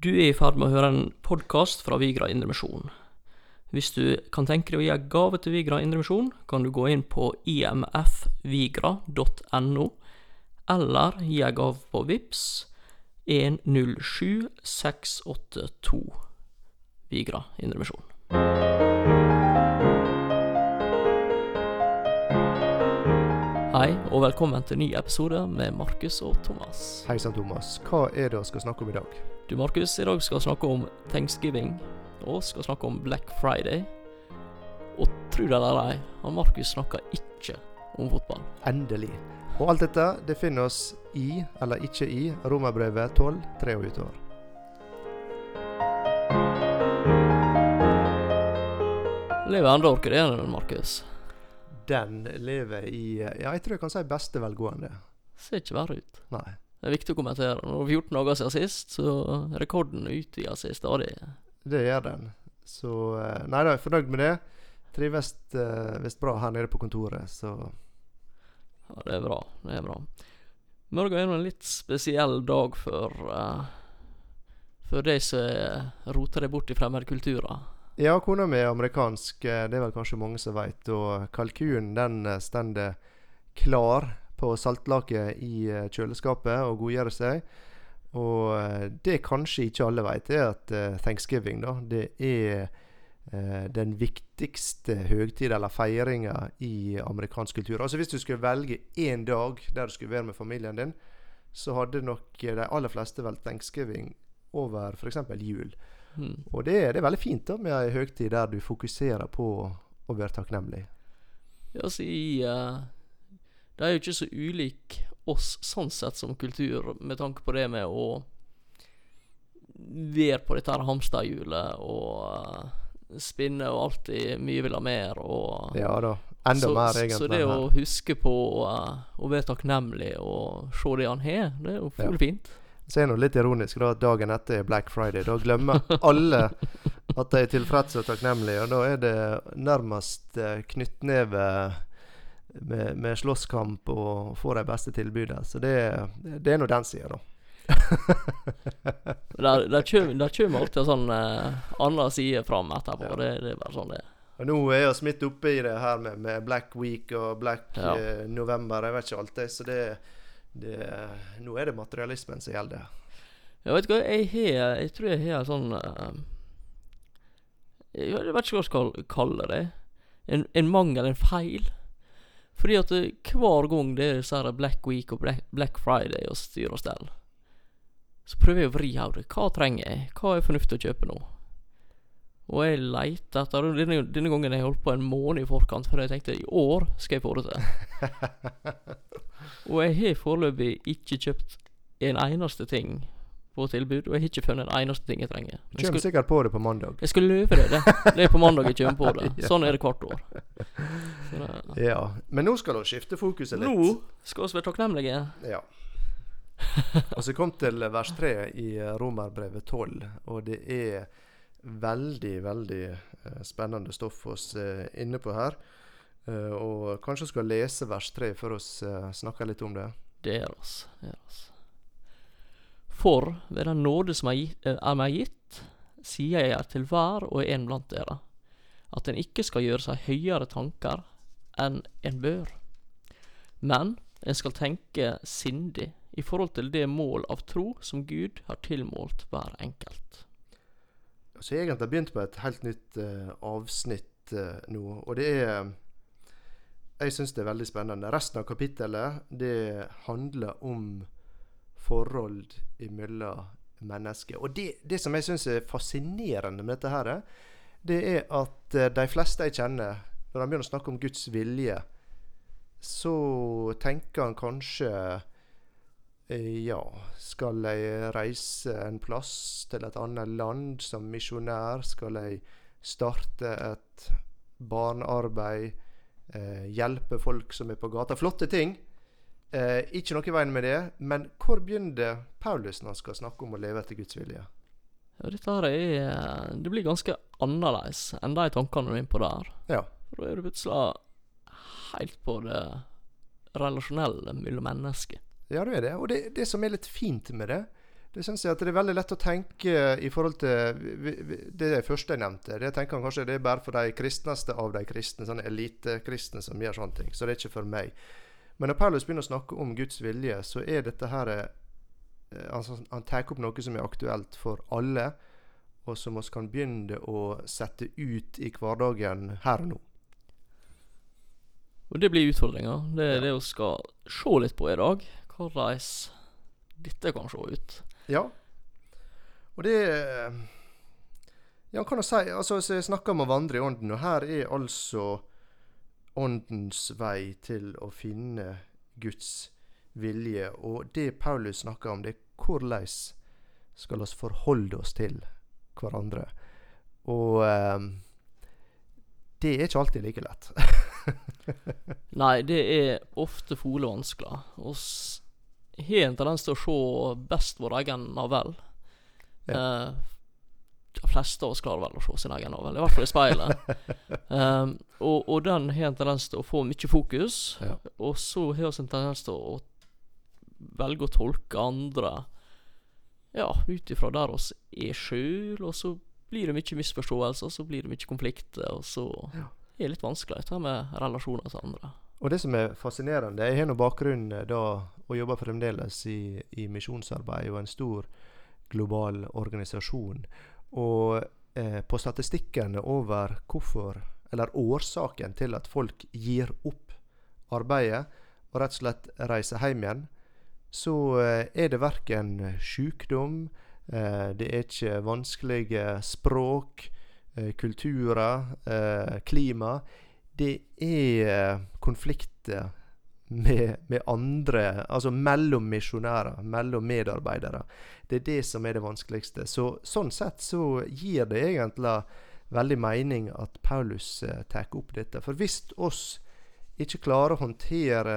Du er i ferd med å høre en podkast fra Vigra Indremisjon. Hvis du kan tenke deg å gi en gave til Vigra Indremisjon, kan du gå inn på imfvigra.no, eller gi en gave på VIPS 107682 Vigra Indremisjon. Hei, og velkommen til en ny episode med Markus og Thomas. Hei sann, Thomas. Hva er det vi skal snakke om i dag? Du, Markus, i dag skal vi snakke om thanksgiving, og skal snakke om Black Friday. Og tro det eller ei, han Markus snakker ikke om fotball. Endelig. Og alt dette det finner oss i, eller ikke i, Romerbrevet 12, 3 og utover. Lever ennå orkideen, Markus? Den lever i Ja, jeg tror jeg kan si beste velgående. Ser ikke verre ut. Nei. Det er viktig å kommentere. Når det er 14 dager siden sist, så rekorden utvider seg stadig. Det gjør den. Så eh, Nei da, jeg er fornøyd med det. Trives uh, visst bra her nede på kontoret, så Ja, det er bra. Det er bra. Morgen er en litt spesiell dag for uh, For de som roter deg bort i fremmede kulturer. Ja, kona mi er amerikansk, eh, det er vel kanskje mange som veit. Og kalkunen den eh, stender klar på saltlaket i eh, kjøleskapet og godgjøre seg. Og eh, det kanskje ikke alle vet, er at eh, thanksgiving, da, det er eh, den viktigste høytiden eller feiringa i amerikansk kultur. Altså Hvis du skulle velge én dag der du skulle være med familien din, så hadde nok de aller fleste valgt thanksgiving over f.eks. jul. Mm. Og det, det er veldig fint da med ei høytid der du fokuserer på å være takknemlig. Ja, si uh, De er jo ikke så ulik oss sånn sett som kultur, med tanke på det med å være på dette her hamsterhjulet og uh, spinne og alltid mye vil ha mer og Ja da. Enda så, mer, Så det å huske på uh, å være takknemlig og se det han har, det er jo Ja. fint. Så er det litt ironisk da at dagen etter er Black Friday. Da glemmer alle at de er tilfredse og takknemlige, og da er det nærmest eh, knyttneve med, med slåsskamp og få de beste tilbudene. Så det, det er nå den sida, da. Der, der kommer der kommer alltid en sånn eh, annen side fram etterpå. Ja. Det, det er bare sånn det er. Og nå er vi midt oppe i det her med, med Black Week og Black Ja. eh, November. Jeg vet ikke alt det. Så det, det Nå er det materialismen som gjelder. Jeg vet ikke jeg har Jeg tror jeg har sånn eh, Jeg vet ikke hva jeg skal kalle det. En, en mangel, en feil. Fordi at det, hver gang det er så Black Week og Black, Friday og styr og stell, så prøver jeg å vri av det. Hva trenger jeg? Hva er fornuftig å kjøpe nå? Og jeg leter etter denne, denne gangen har jeg holdt på en måned i forkant, for jeg tenkte i år skal jeg få det til. og jeg har foreløpig ikke kjøpt en eneste ting på tilbud, og jeg har ikke funnet en eneste ting jeg trenger. Jeg kommer sikkert på det på mandag. jeg skal løpe det. Det, det er på mandag jeg kommer på det. Sånn er det hvert år. Det, Ja. Men nå skal vi skifte fokuset litt. nå skal vi være takknemlige. Ja. Og så kom til vers 3 i eh, Romerbrevet 12, og det er veldig, veldig eh, spennende stoff oss er inne på her. Eh, og kanskje skal lese vers 3 før vi snakker litt om det. Det er oss. Det er oss. For ved den nåde som gitt, er meg gitt, sier jeg til hver og en blant dere, at en ikke skal gjøre seg høyere tanker enn en bør. Men en skal tenke sindig i forhold til det mål av tro som Gud har tilmålt hver enkelt. Så jeg har begynt på et helt nytt uh, avsnitt uh, nå, og det er Jeg syns det er veldig spennende. Resten av kapittelet det handler om forhold mellom mennesker. Og det, det som jeg syns er fascinerende med dette her, det er at eh, de fleste jeg kjenner, når de begynner å snakke om Guds vilje, så tenker han kanskje eh, ja, skal jeg reise en plass til et annet land som misjonær? Skal jeg starte et barnearbeid? Eh, hjelpe folk som er på gata? Flotte ting. Eh, ikke noe i veien med det. Men hvor begynner Paulus når han skal snakke om å leve etter Guds vilje? Ja, dette her er Det blir ganske annerledes enn de tankene du er inne på der. Ja. For da er du plutselig helt på det relasjonelle mellom mennesker. Ja, det er det. Og det, det som er litt fint med det, Det syns jeg at det er veldig lett å tenke i forhold til det første jeg nevnte. Det tenker han kanskje det er bare for de kristneste av de kristne, sånne elitekristne som gjør sånne ting. Så det er ikke for meg. Men når Paulus begynner å snakke om Guds vilje, så er dette her eh, altså, Han tar opp noe som er aktuelt for alle, og som vi kan begynne å sette ut i hverdagen her og nå. Og det blir utfordringer. Det er Ja. det vi skal se litt på i dag. Hvordan dette kan se ut. Ja. Og det Ja, kan jeg si Altså, så jeg snakker om å vandre i ånden, og her er altså åndens vei til å finne Guds vilje. Og det Paulus snakker om, det er hvordan skal oss forholde oss til hverandre. Og eh, det er ikke alltid like lett. Nei, det er ofte fole vanskelig. Vi har en tendens til å se best vår egen navel. Eh, de fleste av oss klarer vel å se sin egen navel, i hvert fall i speilet. um, og, og den har en tendens til å få mye fokus, Ja. og så har vi en tendens til å velge å tolke andre ja, ut ifra der oss er sjøl, og så blir det mye misforståelser, og så blir det mye konflikter, og så Ja. er det litt vanskelig dette med relasjoner til andre. Og det som er fascinerende Jeg har nå bakgrunn eh, da og jobber fremdeles i, i misjonsarbeid og en stor global organisasjon. Og eh, på statistikkene over hvorfor, eller årsaken til at folk gir opp arbeidet og rett og slett reiser hjem igjen, så eh, er det verken sykdom, eh, det er ikke vanskelige språk, eh, kulturer, eh, klima. Det er eh, konflikter med, med andre, altså mellom misjonærer, mellom medarbeidere. Det er det som er det vanskeligste. Så Sånn sett så gir det egentlig veldig mening at Paulus eh, tar opp dette. For hvis oss ikke klarer å håndtere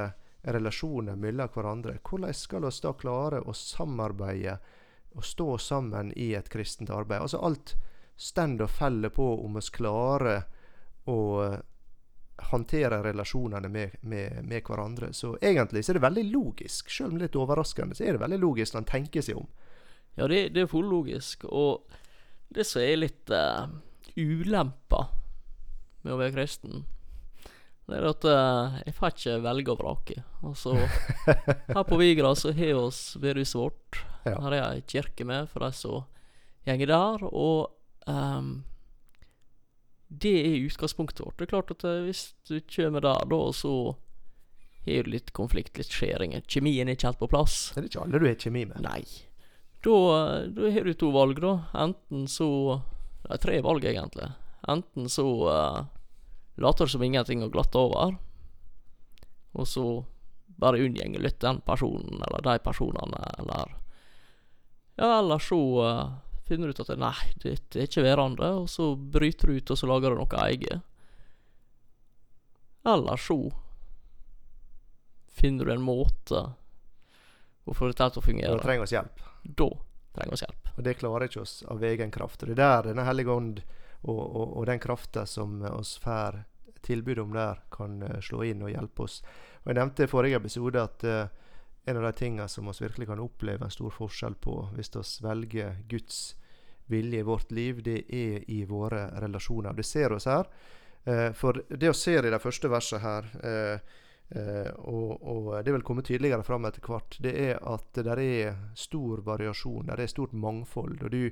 relasjoner mellom hverandre, hvordan skal oss da klare å samarbeide og stå sammen i et kristent arbeid? Altså alt stender og faller på om oss klarer å håndtere relasjonene med, med, med hverandre. Så egentlig så er det veldig logisk, selv om det er litt overraskende, så er det veldig logisk når en tenker seg om. Ja, det, det er fullt logisk. Og det som er litt uh, ulempa med å være kristen, det er at uh, jeg får ikke velge og vrake. Altså, her på Vigra så har vi bedehuset vårt. Ja. Her er ei kirke med for de som går der. Og ehm, det er utgangspunktet vårt. Det er klart at eh, hvis du kommer der, da, så har du litt konflikt, litt skjæringer. Kjemien er ikke helt på plass. Det er ikke alle du har kjemi med. Nei. Da, da har du to valg, da. Enten så Det er tre valg, egentlig. Enten så uh, later du som ingenting og glatter over, og så bare unngjenger litt den personen eller de personene, eller Ja, eller så uh, finner du ut at nei, dette er ikke værende, og så bryter du ut, og så lager du noe eget. Eller så finner du en måte å få dette til å fungere. Da trenger vi hjelp. Da trenger vi hjelp. Og det klarer ikke oss av egen kraft. Og det er der Denne hellige ånd og, og, og den krafta som oss får tilbud om der, kan eh, slå inn og hjelpe oss. Og Jeg nevnte i forrige episode at uh, en av de tingene som vi virkelig kan oppleve en stor forskjell på hvis vi velger Guds vilje i vårt liv, det er i våre relasjoner. Det ser oss her. Eh, for det vi ser i de første versene her, eh, eh, og, og det vil komme tydeligere fram etter hvert, det er at det er stor variasjon. Det er stort mangfold. og du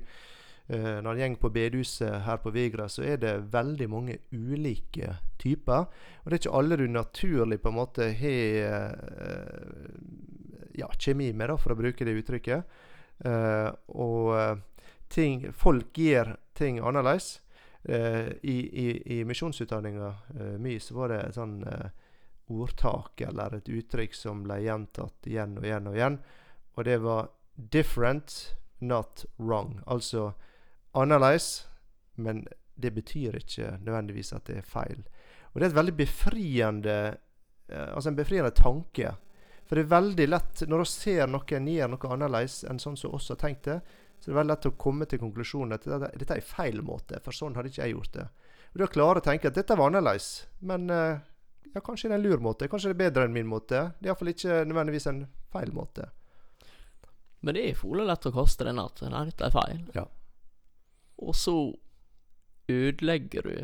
når en går på bedehuset her på Vigra, så er det veldig mange ulike typer. Og det er ikke alle du naturlig på en måte har ja, kjemi med, da, for å bruke det uttrykket. Og ting, folk gjør ting annerledes. Eh, I i, i misjonsutdanninga eh, mi så var det et sånn eh, ordtak eller et uttrykk som ble gjentatt igjen og igjen og igjen. Og det var 'different, not wrong'. Altså annerledes, men det betyr ikke nødvendigvis at det er feil. Og det er et veldig befriende eh, Altså en befriende tanke. For det er veldig lett, når vi ser noen gjøre noe annerledes enn sånn som oss har tenkt det, så det er veldig lett å komme til konklusjonen at dette, dette er feil måte, for sånn hadde ikke jeg gjort det. Og da klarer å tenke at dette var annerledes, men eh, ja, kanskje det er en lur måte. Kanskje det er bedre enn min måte. Det er iallfall ikke nødvendigvis en feil måte. Men det er fole lett å kaste den at Nei, dette er feil. Ja. Og så ødelegger du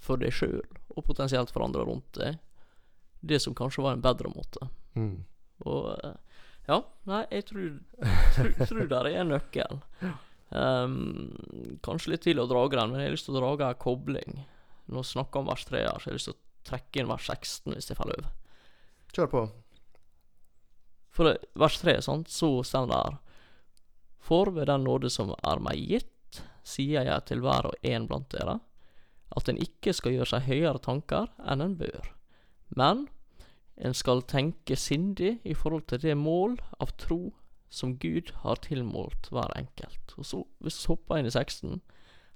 for deg sjøl, og potensielt for andre rundt deg, det som kanskje var en bedre måte. Mm. Og eh, ja, nei, jeg tror, der er en nøkkel. Um, kanskje litt tidlig å dra den, men jeg har lyst til å dra en kobling. Nå snakker vi om vers 3 her, så jeg har lyst til å trekke inn vers 16 hvis jeg faller over. Kjør på. For det, vers 3, sant, så står det her For ved den nåde som er meg gitt, sier jeg til hver og en blant dere, at en ikke skal gjøre seg høyere tanker enn en bør. Men en skal tenke sindig i forhold til det mål av tro som Gud har tilmålt hver enkelt. Og så, hvis vi hopper inn i 16,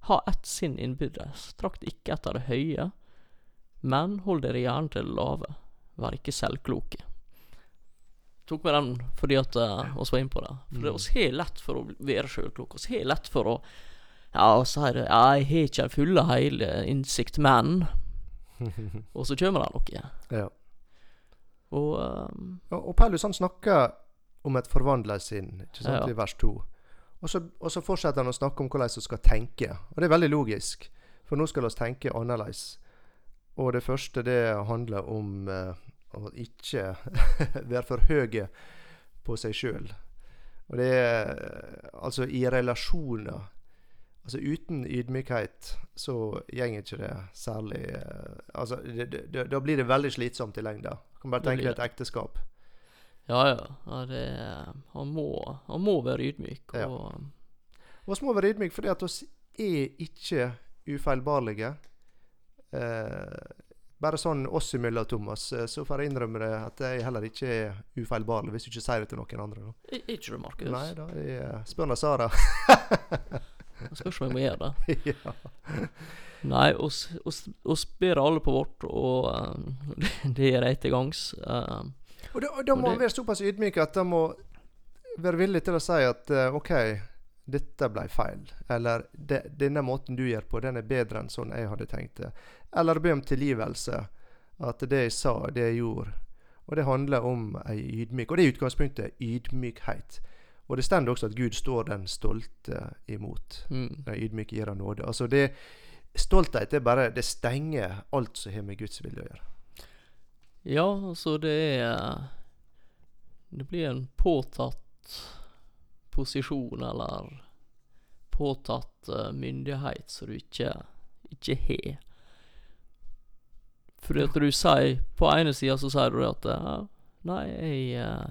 ha ett sinn innbyrdes, trakt ikke etter det høye, men hold dere gjerne til det lave, vær ikke selvkloke. Tok med den fordi at uh, var inne på det. For det Mm. helt har lett for å være sjølkloke. Vi har lett for å ja, si det ja, 'Jeg har ikke den fulle hele innsikt, men' Og så kommer det noe. ja. Og um, Og, og Paulus han snakker om et forvandla sinn ikke sant, Ja. i vers 2. Og så, og så fortsetter han å snakke om hvordan vi skal tenke. Og det er veldig logisk, for nå skal vi tenke annerledes. Og det første det handler om uh, å ikke være for høye på seg sjøl. Og det er altså i relasjoner Altså uten ydmykhet så går ikke det særlig uh, Altså da blir det veldig slitsomt i lengda. Kan bare tenke deg et ekteskap. ja, ja. ja det, han, må, han må være ydmyk. Og Vi må være ydmyke fordi at oss er ikke ufeilbarlige. Eh, bare sånn oss imellom, Thomas, eh, så får jeg innrømme det at jeg heller ikke er ufeilbarlig, hvis du ikke sier det til noen andre. Da. Ikke du, Markus? Nei da, jeg spør nå Sara. Jeg skal om jeg må gjøre det. ja. Nei, oss, oss, oss ber alle på vårt, og uh, det, er jeg til gangs. Uh, Og da, og da Og må man være såpass ydmyk at man må være villig til å si at uh, OK, dette ble feil. Eller de, denne måten du gjør på, den er bedre enn sånn jeg hadde tenkt det. Eller be om tilgivelse. At det jeg sa, det jeg gjorde. Og det handler om ei ydmyk. Og det er utgangspunktet ydmykhet. Og det står også at Gud står den stolte imot. mm, Den ydmyke gir han nåde. Altså det Stolthet er bare Det stenger alt som har med Guds vilje å gjøre. ja, altså det er Det blir en påtatt posisjon, eller påtatt eh, myndighet som du ikke ikke har. Fordi at du sier På ene sida så sier du at ja, Nei, jeg eh,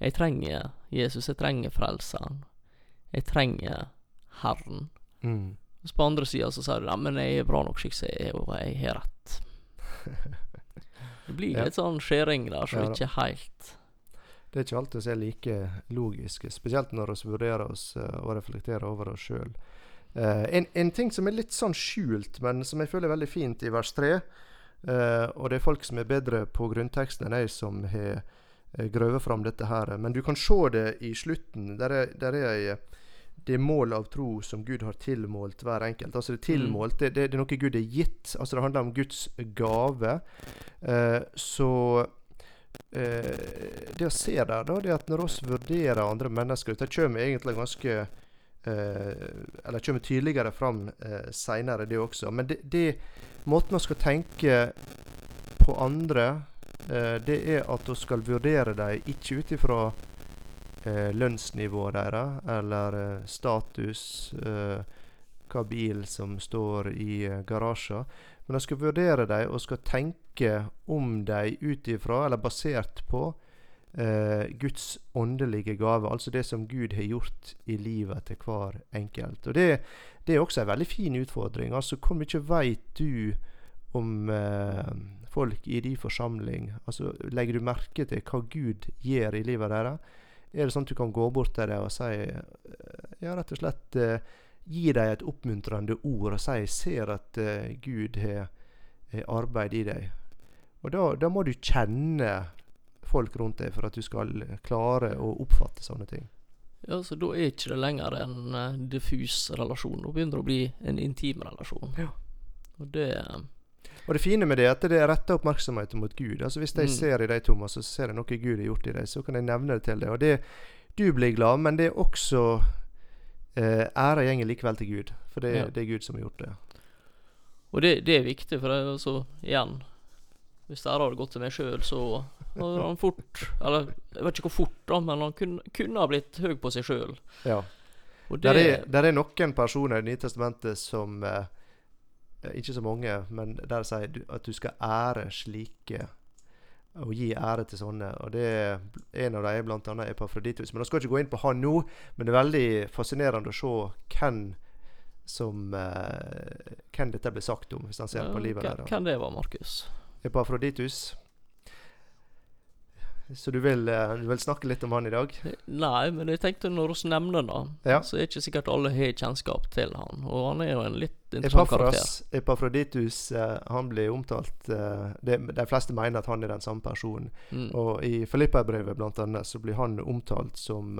Jeg trenger Jesus. Jeg trenger Frelseren. Jeg trenger Herren. Mm. Mens på andre sida så sier du nei, men jeg er bra nok slik som jeg er, og jeg har rett. Det blir litt sånn skjæring der som Ja ikke helt Det er ikke alltid vi er like logiske, spesielt når vi vurderer oss eh, og reflekterer over oss sjøl. en, en ting som er litt sånn skjult, men som jeg føler er veldig fint i vers 3, uh, og det er folk som er bedre på grunnteksten enn jeg, som har uh, grøvet fram dette her. Men du kan se det i slutten. Der er, der er ei det er målet av tro som Gud har tilmålt hver enkelt. Altså det er tilmålt, det, det, det er noe Gud er gitt. Altså det handler om Guds gave. Eh, så eh, det å se der, da, det er at når vi vurderer andre mennesker Det kommer egentlig ganske eh, Eller kommer tydeligere fram eh, seinere, det også. Men det, det måten vi skal tenke på andre, eh, det er at vi skal vurdere dem ikke ut ifra lønnsnivået deres eller eh, status, eh, hva bil som står i eh, garasjen. Men jeg skal vurdere dem og skal tenke om dem ut ifra, eller basert på, eh, Guds åndelige gave. Altså det som Gud har gjort i livet til hver enkelt. Og det, det er også en veldig fin utfordring. Altså hvor mye veit du om eh, folk i din forsamling? Altså Legger du merke til hva Gud gjør i livet deres? Er det sånn at du kan gå bort til dem og si eh, Ja, rett og slett eh, Gi dem et oppmuntrende ord og si 'Jeg ser at eh, Gud har arbeid i deg'. Og da, da må du kjenne folk rundt deg for at du skal klare å oppfatte sånne ting. Ja, så da er ikke det lenger en diffus relasjon. Da begynner det å bli en intim relasjon. Ja. Og det Og det fine med det er at det retter oppmerksomheten mot Gud. Altså Hvis jeg Mm. ser i deg, Thomas, og ser jeg noe Gud har gjort i deg, så kan jeg nevne det til deg. Og det, du blir glad, men det er også eh, Ære gjenger likevel til Gud. For det, Ja. det er Gud som har gjort det. Og det, det er viktig, for det altså, igjen Hvis det her hadde gått til meg sjøl, så hadde han fort Eller jeg vet ikke hvor fort, da, men han kunne, kunne ha blitt høy på seg sjøl. Ja. Og Der er, der er noen personer i Det nye testamentet som eh, Ikke så mange, men der sier du at du skal ære slike. Og gi ære til sånne. Og det er En av dem er bl.a. Epafroditus. Men Jeg skal ikke gå inn på han nå, men det er veldig fascinerende å se hvem som uh, Hvem dette blir sagt om, hvis han ser på livet hvem, hvem det var, Markus? Epafroditus. Så du vil, eh, du vil snakke litt om han i dag? Nei, men jeg tenkte når vi nevner det, Ja. så er ikke sikkert alle har kjennskap til han. Og han er jo en litt interessant karakter. Epafras, Epafroditus eh, han blir omtalt eh, De fleste mener at han er den samme personen. Mm. Og i Filippa-brevet blant annet så blir han omtalt som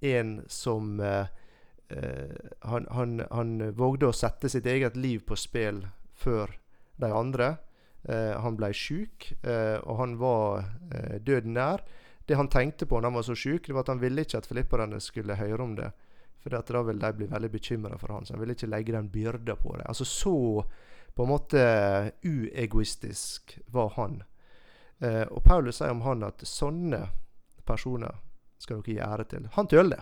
en som han, han, han vågde å sette sitt eget liv på spill før de andre. Eh, han ble sjuk, eh, og han var eh, døden nær. Det han tenkte på når han var så sjuk, det var at han ville ikke at filipperne skulle høre om det. For da ville de bli veldig bekymra for han, så han ville ikke legge den byrda på dem. Altså så på en måte uegoistisk var han. Og Paulus sier om han at sånne personer skal dere gi ære til. Han tøler det.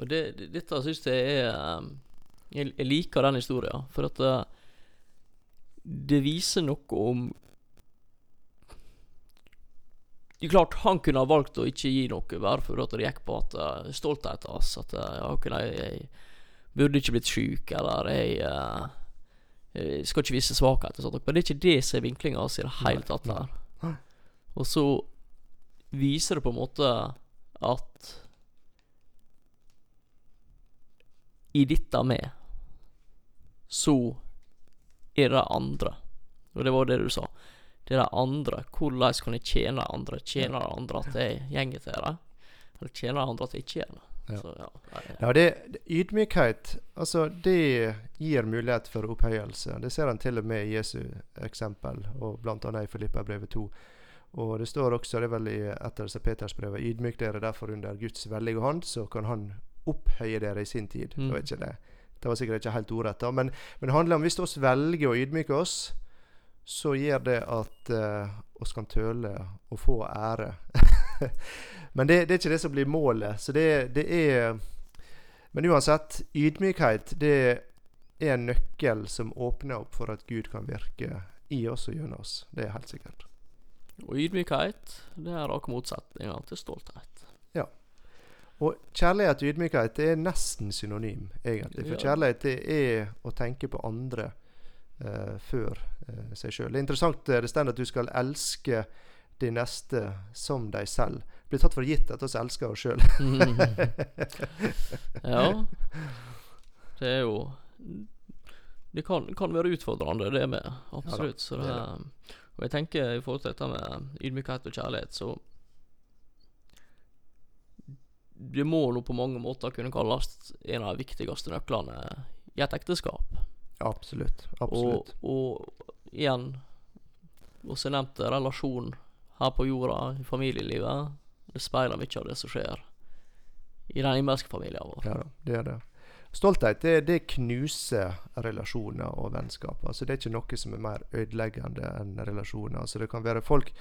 Og det, det, dette syns jeg er jeg, liker den historien, for at det viser noe om Det er klart, han kunne ha valgt å ikke gi noe, bare for at det gikk på at uh, stoltheten hans. At uh, ja, kunne jeg, jeg burde ikke blitt sjuk, eller jeg, uh, jeg skal ikke vise svakhet og sånt. Men det er ikke det som er vinklinga hans i det hele tatt. her. Og så viser det på en måte at i dette med, så er det andre. Og det var det du sa. Det er det andre. Hvordan kan jeg tjene andre? Tjener det andre at jeg gjenger til det? Eller tjener det andre at jeg ikke gjør det? Ja. Så, ja, Ja, det, ydmykhet, altså det gir mulighet for opphøyelse. Det ser en til og med i Jesu eksempel, og bl.a. i Filippa-brevet 2. Og det står også, det er vel i etter Peters brev ydmyk dere derfor under Guds veldige hånd, så kan Han opphøye dere i sin tid. Mm. Det, var ikke det. Det var sikkert ikke helt ordrett, men, men det handler om hvis vi velger å ydmyke oss, så gjør det at uh, kan tøle å få ære. men det, det er ikke det som blir målet. Så det, det er Men uansett, ydmykhet det er en nøkkel som åpner opp for at Gud kan virke i oss og gjennom oss. Det er helt sikkert. Og ydmykhet, det er rake motsetninger til stolthet. Og kjærlighet og ydmykhet det er nesten synonym, egentlig. For kjærlighet det er å tenke på andre eh, før eh, seg sjøl. Det er interessant eh, det står at du skal elske de neste som deg selv. Det blir tatt for gitt at vi elsker oss sjøl. ja. Det er jo Det kan, kan være utfordrende, det med. Absolutt. så det det, er og jeg tenker i forhold til dette med ydmykhet og kjærlighet, så Det må nå på mange måter kunne kalles en av de viktigste nøklene i et ekteskap. Absolutt. Absolutt. Og, og igjen Også nevnte relasjon her på jorda, i familielivet. Det speiler mye av det som skjer i den himmelske familien vår. Ja da, det er det. Stolthet det, det knuser relasjoner og vennskap. Altså Det er ikke noe som er mer ødeleggende enn relasjoner. Altså Det kan være folk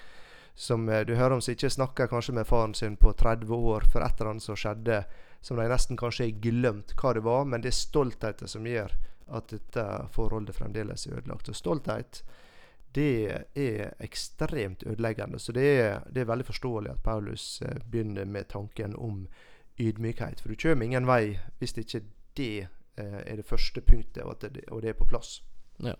som eh, du hører om som ikke snakker kanskje med faren sin på 30 år for et eller annet som skjedde, som de nesten kanskje har glemt hva det var, men det er stoltheten som gjør at dette forholdet fremdeles er ødelagt. Og stolthet det er ekstremt ødeleggende. Så det er, det er veldig forståelig at Paulus eh, begynner med tanken om ydmykhet. For du kommer ingen vei hvis ikke det eh, er det første punktet, og, det, og det er på plass. Ja.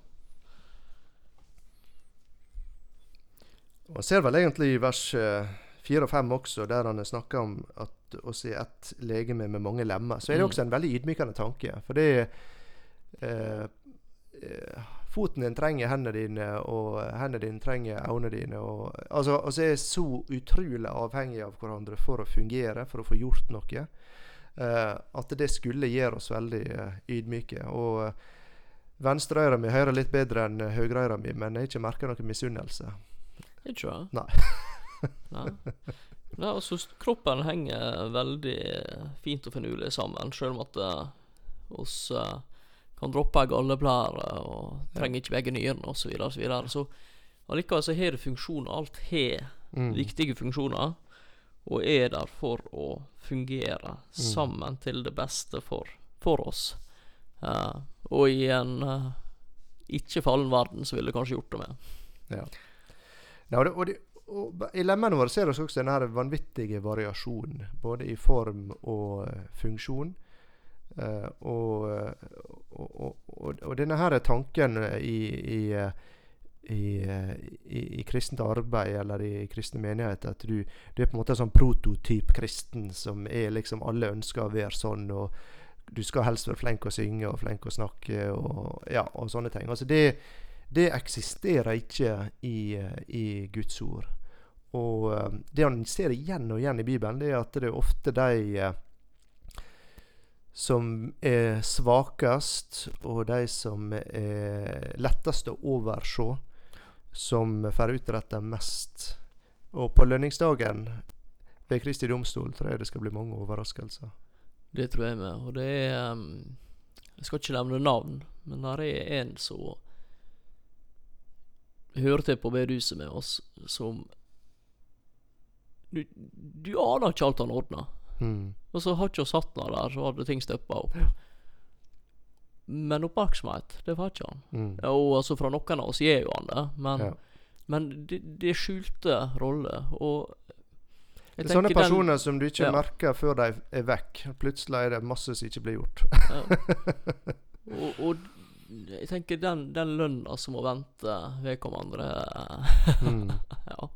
Jeg ser vel egentlig i vers eh, fire og fem også, der han snakker om at å se ett legeme med mange lemmer, så er det Mm. også en veldig ydmykende tanke. For det eh, eh, Foten din trenger hendene dine, og hendene dine trenger øynene dine. Og, altså, altså er så utrolig avhengig av hverandre for å fungere, for å få gjort noe. Eh, at det skulle gjøre oss veldig eh, ydmyke. Og eh, venstreøra mi hører litt bedre enn eh, høyreøra mi, men jeg har ikke merka noen misunnelse. Ikke det? Nei. Nei. Nei, altså kroppen henger veldig eh, fint og finurlig sammen, sjøl om at uh, oss eh, kan droppe alle galleplære og trenger ikke begge nyrene osv. Så, videre, og så, så allikevel så har det funksjoner. Alt har Mm. viktige funksjoner, og er der for å fungere sammen til det beste for, for oss. Uh, og i en uh, ikke fallen verden så ville det kanskje gjort det med. Ja. Ja, og det, og det, og I lemmene våre ser vi også denne vanvittige variasjonen, både i form og eh, funksjon. Uh, og, og, og, denne her tanken i, i, i, i kristent arbeid eller i kristne menigheter at du, du er på en måte en sånn prototyp kristen som er liksom alle ønsker å være sånn. og du skal helst være flink å synge og flink å snakke og, ja, og sånne ting. Altså det, det eksisterer ikke i, eh, i Guds ord. Og eh, det han ser igjen og igjen i Bibelen, det er at det er ofte de eh, som er svakest, og de som er lettest å overse, som får utrette mest. Og på lønningsdagen ved Kristi domstol tror jeg det skal bli mange overraskelser. Det tror jeg med. Og det er ehm, Jeg skal ikke nevne navn, men der er en som hører til på bedehuset med oss, som du, du aner ikke alt han ordna. Mm. Og så har ikke vi satt han der, så hadde ting stoppa opp. Men oppmerksomhet, det var ikke han. Mm. Og altså fra noen av oss gjør jo han det, men, Ja. men det, det skjulte roller. Og jeg Det er sånne personer den- som du ikke ja. merker før de er vekk. Plutselig er det masse som ikke blir gjort. Ja. og, og jeg tenker den, den lønna som må vente vedkommende Mm. Ja.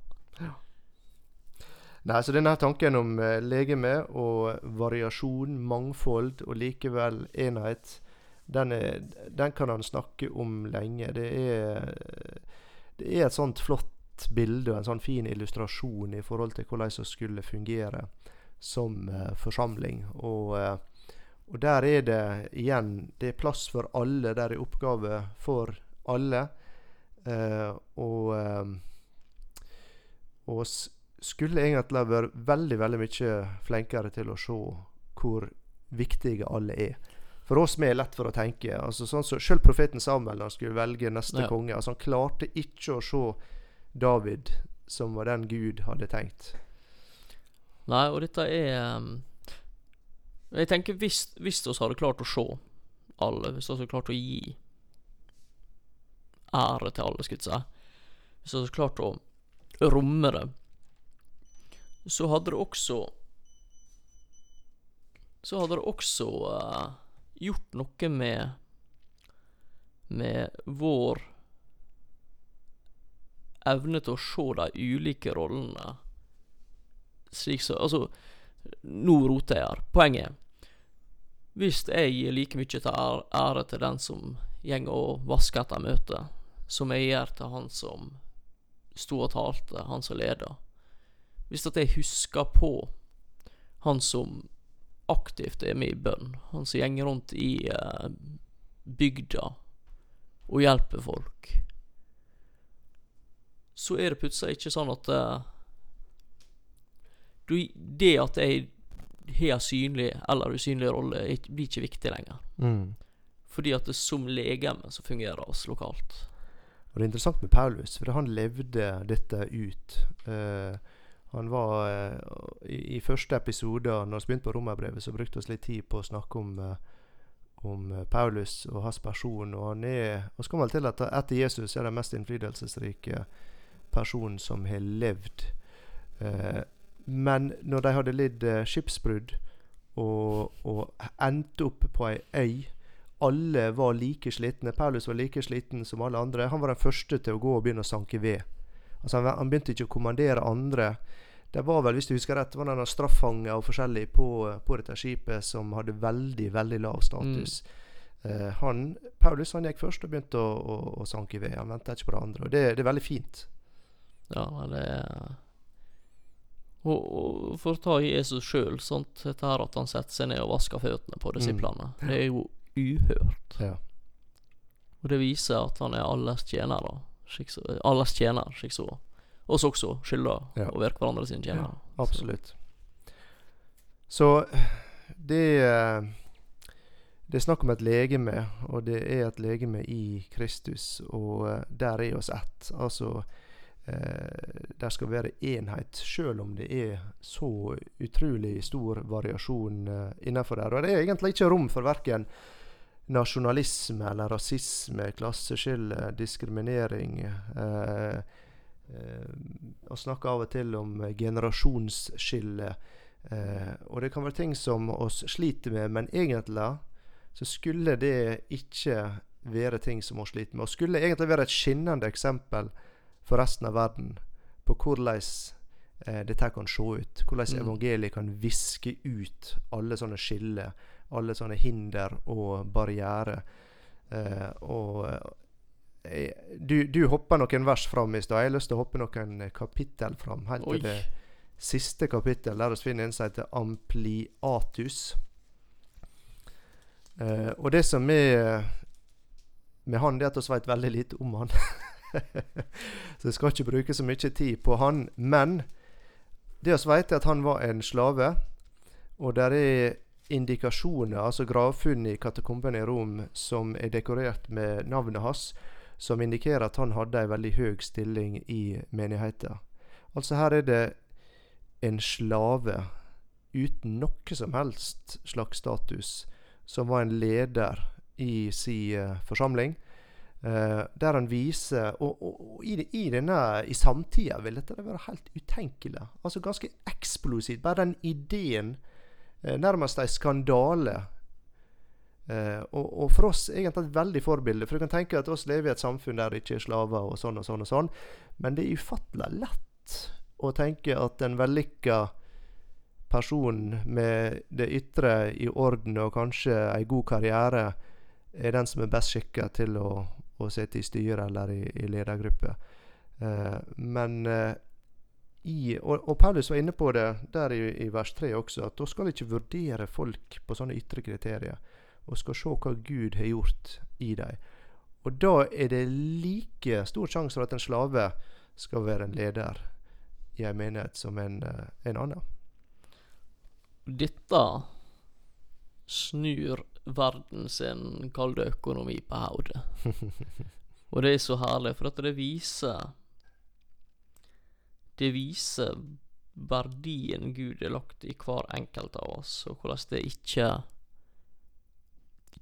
Nei, så denne tanken om eh, legeme og variasjon, mangfold og likevel enhet, den, er, den kan han snakke om lenge. Det er, det er et sånt flott bilde og en sånn fin illustrasjon i forhold til hvordan det skulle fungere som eh, forsamling. Og, eh, og der er det igjen Det er plass for alle. Der er oppgave for alle. Eh, og eh, og skulle egentlig vært veldig veldig mye flinkere til å se hvor viktige alle er. For oss vi er lett for å tenke. altså sånn så Selv profeten Samuel når han skulle velge neste Ja. konge, altså han klarte ikke å se David som var den Gud hadde tenkt. Nei, og dette er um, Jeg tenker hvis, vi hadde klart å se alle, hvis vi hadde klart å gi ære til alle, skulle jeg si Hvis vi hadde klart å romme det, så hadde det også Så hadde det også uh, gjort noe med Med vår evne til å se de ulike rollene slik så Altså, nå roter jeg her. Poenget er Hvis jeg gir like mye til ære, til den som går og vasker etter møtet, som jeg gjør til han som sto og talte, han som leda Hvis at jeg husker på han som aktivt er med i bønn, han som går rundt i eh, bygda og hjelper folk, så er det plutselig ikke sånn at eh, det at jeg har synlig eller usynlig rolle, blir ikke viktig lenger. Fordi at det som legeme så fungerer oss lokalt. Og det er interessant med Paulus, for han levde dette ut. Uh, han var uh, i, I første episode, når vi begynte på romerbrevet, så brukte vi litt tid på å snakke om, uh, om Paulus og hans person. Og han er Og så kommer vel til at etter Jesus er den mest innflytelsesrike personen som har levd. Eh, men når de hadde lidd eh, skipsbrudd og, og endte opp på ei øy alle var like slitne. Paulus var like sliten som alle andre. Han var den første til å gå og begynne å sanke ved. Altså han, han begynte ikke å kommandere andre. Det var vel, hvis du husker rett, det var noen straffanger og forskjellig på, på dette skipet som hadde veldig, veldig lav status. Eh, han, Paulus han gikk først og begynte å, å, å sanke ved. Han venta ikke på det andre. Og det, det er veldig fint. Ja, det er og, for å ta Jesus sjøl, sånt dette her at han setter seg ned og vasker føttene på disiplene, det er jo uhørt. Ja. Og det viser at han er alles tjener. Slik alles tjener, slik så oss også skylder Ja. å være hverandre sine tjenere. Ja, Absolutt. Så det eh, Det er snakk om et legeme, og det er et legeme i Kristus, og eh, der er oss ett. Altså eh, Der skal være enhet, sjøl om det er så utrolig stor variasjon eh, innenfor der. Og det er egentlig ikke rom for verken nasjonalisme eller rasisme, klasseskille, diskriminering. Eh, eh, og snakker av og til om eh, generasjonsskille. Eh, og det kan være ting som oss sliter med, men egentlig så skulle det ikke være ting som vi sliter med. Og skulle egentlig være et skinnende eksempel for resten av verden på hvordan eh, dette kan se ut. Hvordan Mm. evangeliet kan viske ut alle sånne skiller, alle sånne hinder og barrierer. Eh, og eh, du, du hoppa noen vers fram i stad. Jeg har lyst til å hoppe noen kapittel fram. Helt til det siste kapittel, der vi finner en som heter Ampliatus. Eh, og det som er med han, det er at vi vet veldig lite om han. så jeg skal ikke bruke så mye tid på han. Men det vi vet, er at han var en slave. Og der er indikasjoner, altså gravfunn i katakombene i Rom, som er dekorert med navnet hans, som indikerer at han hadde en veldig høy stilling i menigheten. Altså her er det en slave uten noe som helst slags status, som var en leder i sin eh, forsamling. Eh, der han viser Og, og, og i, i denne i samtida vil dette være helt utenkelig. Altså ganske eksplosivt. Bare den ideen. Uh, nærmest en skandale. Uh, og, og for oss egentlig et veldig forbilde. For du kan tenke at oss lever i et samfunn der det ikke er slaver og sånn og sånn og sånn. Men det er ufattelig lett å tenke at en vellykka person med det ytre i orden og kanskje ei god karriere er den som er best skikka til å, å sitte i styre eller i, i ledergruppe. Eh, men eh, i, og, og Paulus var inne på det der i, i vers 3 også, at da skal ikke vurdere folk på sånne ytre kriterier. Og skal se hva Gud har gjort i dem. Og da er det like stor sjanse for at en slave skal være en leder i en menighet som en, eh, en annen. Dette snur verden sin kalde økonomi på hodet. Og det er så herlig, for at det viser Det viser verdien Gud har lagt i hver enkelt av oss, og hvordan det ikke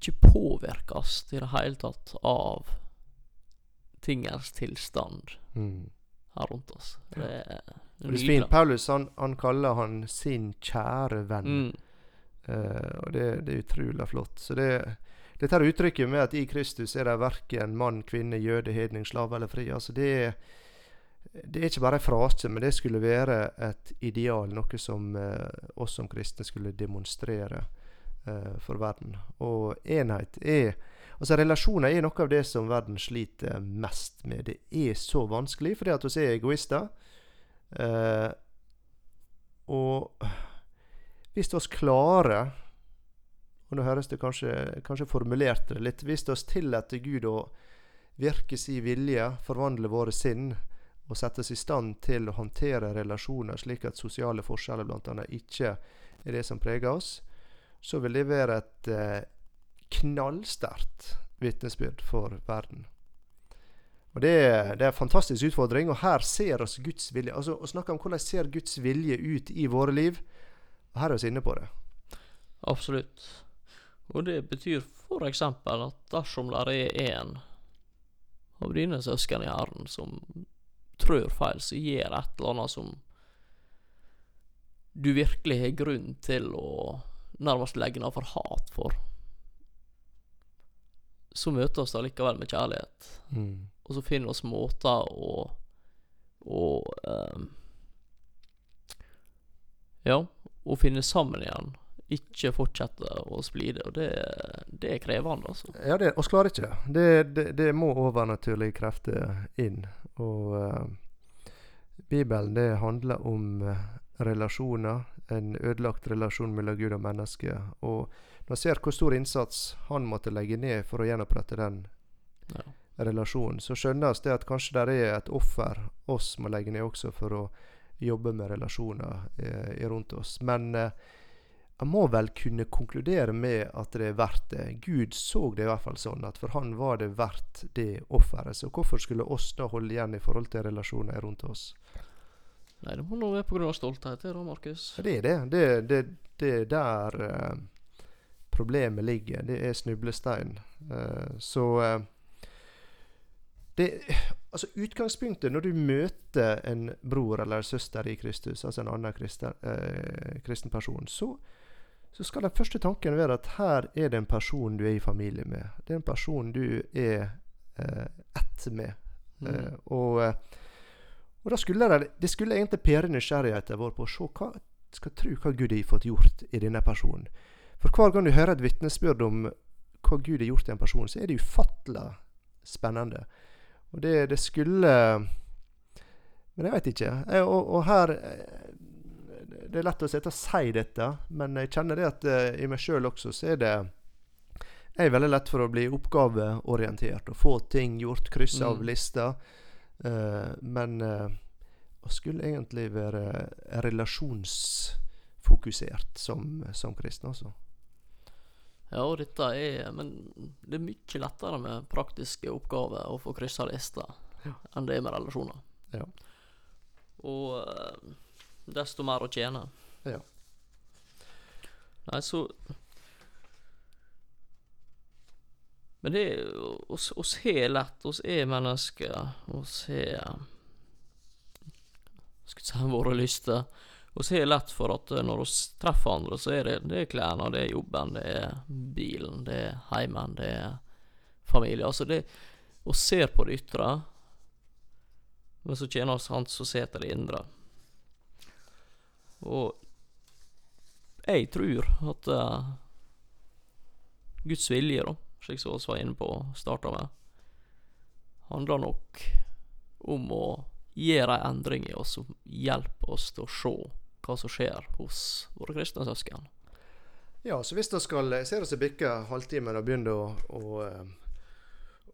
ikke påvirkes i det hele tatt av tingens tilstand Mm. her rundt oss. Det er er fint. Paulus han, han kaller han sin kjære venn. Mm. Eh, og det, det er utrolig flott. Så det, dette her uttrykket med at i Kristus er det verken mann, kvinne, jøde, hedning, slave eller fri, altså det det er ikke bare en frase, men det skulle være et ideal. Noe som eh, oss som kristne skulle demonstrere eh, for verden. Og enhet er Altså Relasjoner er noe av det som verden sliter mest med. Det er så vanskelig fordi at vi er egoister. Eh, og hvis vi klarer Og nå høres det kanskje, kanskje formulert det litt Hvis vi tillater Gud å virke sin vilje, forvandle våre sinn og settes oss i stand til å håndtere relasjoner slik at sosiale forskjeller bl.a. ikke er det som preger oss, så vil det være et eh, knallsterkt vitnesbyrd for verden. Og det det er en fantastisk utfordring, og her ser oss Guds vilje. Altså Å snakke om hvordan ser Guds vilje ut i våre liv, her er vi inne på det. Absolutt. Og det betyr for eksempel at dersom det er en av dine søsken i Herren som trør feil, så gjør et eller annet som du virkelig har grunn til å nærmest legge ned for hat for, så møter oss da likevel med kjærlighet. Og så finner oss måter å Og um, Ja, å finne sammen igjen. Ikke fortsette å splide. Og det, det er krevende, altså. Ja, det, oss klarer ikke det. Det, det. det må overnaturlige krefter inn. Og uh, Bibelen det handler om eh, relasjoner. En ødelagt relasjon mellom Gud og menneske. Og når jeg ser hvor stor innsats han måtte legge ned for å gjenopprette den, Ja. relasjonen, så skjønnes det at kanskje det er et offer oss må legge ned også for å jobbe med relasjoner eh, rundt oss. Men eh, jeg må vel kunne konkludere med at det er verdt det. Gud så det i hvert fall sånn, at for han var det verdt det offeret. Så hvorfor skulle oss da holde igjen i forhold til relasjoner rundt oss? Nei, det må nå være pga. stolthet, da, Markus. Det er det. Det, det, det er der eh, problemet ligger. Det er snublestein. Eh, så eh, det, altså Utgangspunktet når du møter en bror eller søster i Kristus, altså en annen kristen, eh, kristen person, så, så skal den første tanken være at her er det en person du er i familie med. Det er en person du er eh, ett med. Mm. Eh, og, eh, og da skulle det, det skulle egentlig pære nysgjerrigheten vår på å se hva skal tro hva Gud har fått gjort i denne personen. For hver gang du hører et vitnesbyrd om hva Gud har gjort i en person, så er det ufattelig spennende. Og det, det skulle Men jeg veit ikke. Jeg, og, og her eh, det er lett å sitte og si dette, men jeg kjenner det at uh, i meg sjøl også så er det Jeg er veldig lett for å bli oppgaveorientert og få ting gjort, krysse av Mm. lister. Uh, men uh, jeg skulle egentlig være relasjonsfokusert som, som kristen, altså. Ja, og dette er Men det er mye lettere med praktiske oppgaver å få kryssa lister Ja. enn det er med relasjoner. Ja. Og eh, desto mer å tjene. Ja. Nei, så Men det er oss, oss har lett, oss er mennesker, oss har Skal ikke si våre lyster. Oss har lett for at eh, når vi treffer andre, så er det, det er klærne, det er jobben, det er bilen, det er heimen, det er familie. Altså, det Vi ser på det ytre, men så tjener oss han som ser til det indre. Og jeg tror at uh, Guds vilje, da, slik som vi var inne på og starta med, handler nok om å gjøre en endring i oss som hjelper oss til å se hva som skjer hos våre kristne søsken. Ja, så hvis det skal Jeg ser oss bikke halvtimen og begynner å, å, eh,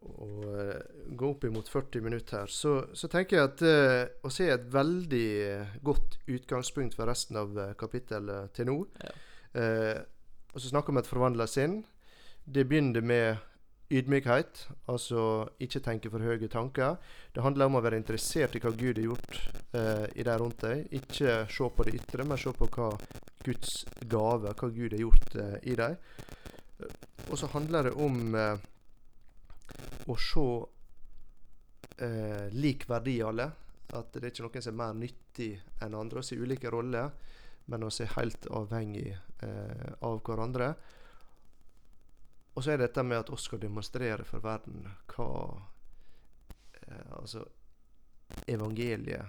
å eh, gå opp imot 40 minutter her, så, så tenker jeg at uh, å se et veldig eh, godt utgangspunkt for resten av eh, kapittelet til nå. Ja. Eh, og så snakke om et forvandla sinn. Det begynner med ydmykhet, altså ikke tenke for høye tanker. Det handler om å være interessert i hva Gud har gjort eh, i deg rundt deg. Ikke se på det ytre, men se på hva Guds gave, hva Gud har gjort eh, i deg. Og så handler det om eh, å se eh, lik verdi i alle. At det er ikke noen som er mer nyttig enn andre. å se ulike roller, men å er helt avhengig eh, av hverandre. Og så er dette med at vi skal demonstrere for verden hva eh, Altså evangeliet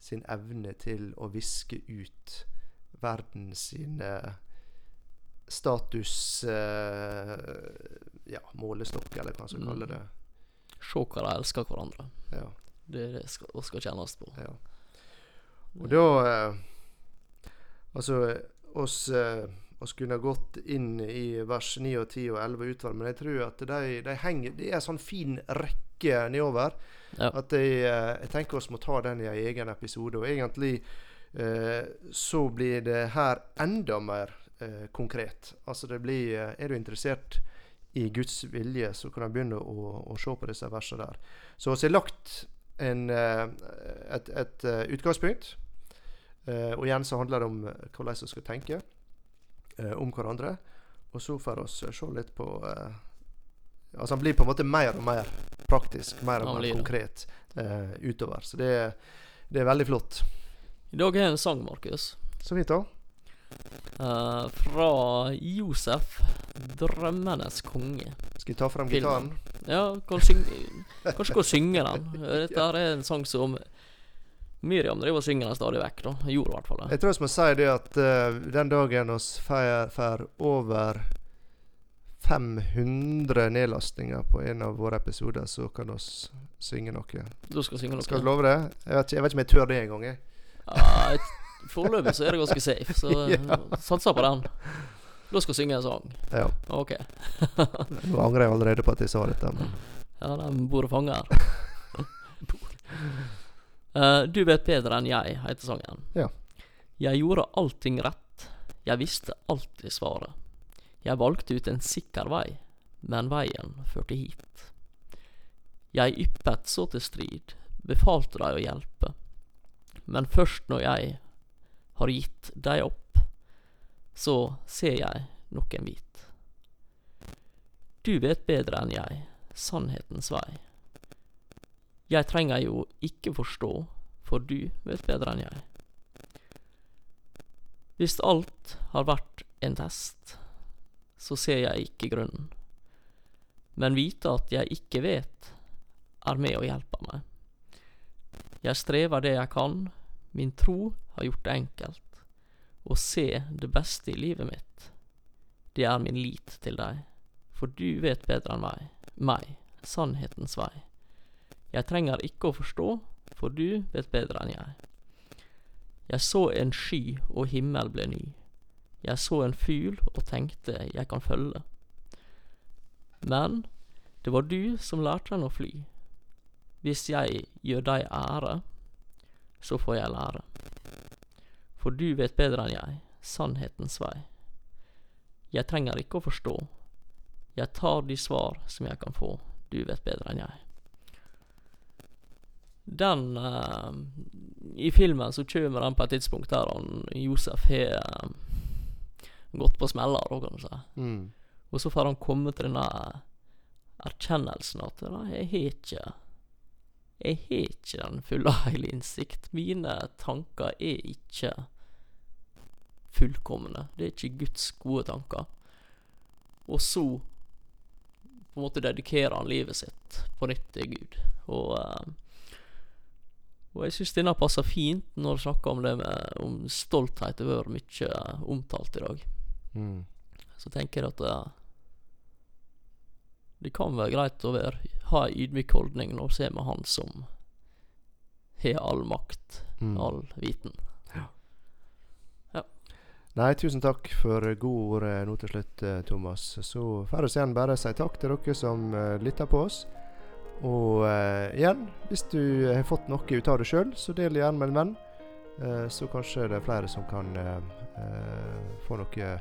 sin evne til å viske ut verden sin eh, status eh, Ja, målestokk, eller hva man skal Mm. kalle det. Se hva de elsker hverandre. Ja. Det er det skal, vi skal kjennes på. Ja. Og da eh, Altså, oss, eh, oss skulle ha gått inn i vers 9 og 10 og 11 utover, men jeg tror at de, de henger Det er en sånn fin rekke nedover Ja. at jeg, eh, jeg tenker oss må ta den i en egen episode. Og egentlig eh, så blir det her enda mer eh, konkret. Altså det blir eh, Er du interessert i Guds vilje, så kan du begynne å, å se på disse versene der. Så vi har lagt en, eh, et, et utgangspunkt. Og igjen så handler det om hvordan vi skal tenke om hverandre. Og så får vi se litt på eh, Altså han blir på en måte mer og mer praktisk, mer og mer konkret eh, utover. Så det, det er veldig flott. I dag har jeg en sang, Markus. Så fint, da. eh, fra Josef, 'Drømmenes konge'. Skal jeg ta frem Filmen. gitaren? Ja, kan synge, kanskje gå og synge den. Dette er en sang som Miriam driver og synger den stadig vekk. da Gjorde i hvert fall det. Jeg tror vi må si det at uh, den dagen vi får over 500 nedlastninger på en av våre episoder, så kan vi synge noe. Du skal synge Skal vi love det? Jeg vet, jeg vet ikke om jeg tør det engang. jeg. Ja, Foreløpig så er det ganske safe, så Ja. satser på den. Da skal synge en sang. Ja. Ok. Nå angrer jeg allerede på at jeg sa dette. Men. Ja, de bor og fanger. Eh, du vet bedre enn jeg, heter sangen. Ja. Jeg gjorde allting rett. Jeg visste alltid svaret. Jeg valgte ut en sikker vei, men veien førte hit. Jeg yppet så til strid, befalte deg å hjelpe. Men først når jeg har gitt deg opp, så ser jeg noen hvit. Du vet bedre enn jeg sannhetens vei. Jeg trenger jo ikke forstå, for du vet bedre enn jeg. Hvis alt har vært en test, så ser jeg ikke grunnen. Men vite at jeg ikke vet, er med og hjelper meg. Jeg strever det jeg kan, min tro har gjort det enkelt. Å se det beste i livet mitt, det er min lit til deg, for du vet bedre enn meg, meg, sannhetens vei. Jeg trenger ikke å forstå, for du vet bedre enn jeg. Jeg så en sky, og himmel ble ny. Jeg så en fugl og tenkte jeg kan følge. Men det var du som lærte den å fly. Hvis jeg gjør deg ære, så får jeg lære. For du vet bedre enn jeg, sannhetens vei. Jeg trenger ikke å forstå. Jeg tar de svar som jeg kan få. Du vet bedre enn jeg den uh, I filmen så kommer den på et tidspunkt der han Josef har uh, gått på smeller, da, kan du si. Mm. Og så får han komme til denne erkjennelsen at jeg har ikke Jeg har ikke den fulle hele innsikt. Mine tanker er ikke fullkomne. Det er ikke Guds gode tanker. Og så på en måte dedikerer han livet sitt på nytt til Gud. Og uh, og jeg syns denne passer fint når du snakker om det med om stolthet. Har vært mye omtalt i dag. Mm. Så tenker jeg at det, det kan være greit å være, ha en ydmyk holdning når du ser med Han som har all makt, Mm. all viten. Nei, tusen takk for gode ord eh, nå til slutt, eh, Thomas. Så får vi igjen bare si takk til dere som uh, lytter på oss. Og eh, igjen, hvis du har fått noe ut av det sjøl, så del gjerne med en venn. Eh, så kanskje det er flere som kan eh, eh, få noe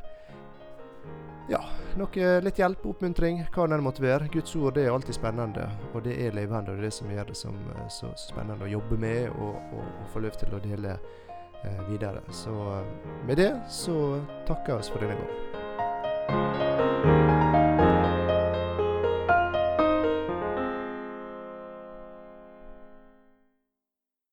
Ja, noe litt hjelp, oppmuntring, hva det måtte være. Guds ord det er alltid spennende, og det er levende. Og det er det som gjør det som, eh, så, så spennende å jobbe med og, og, og få lov til å dele eh, videre. Så med det så takker vi oss for denne gang.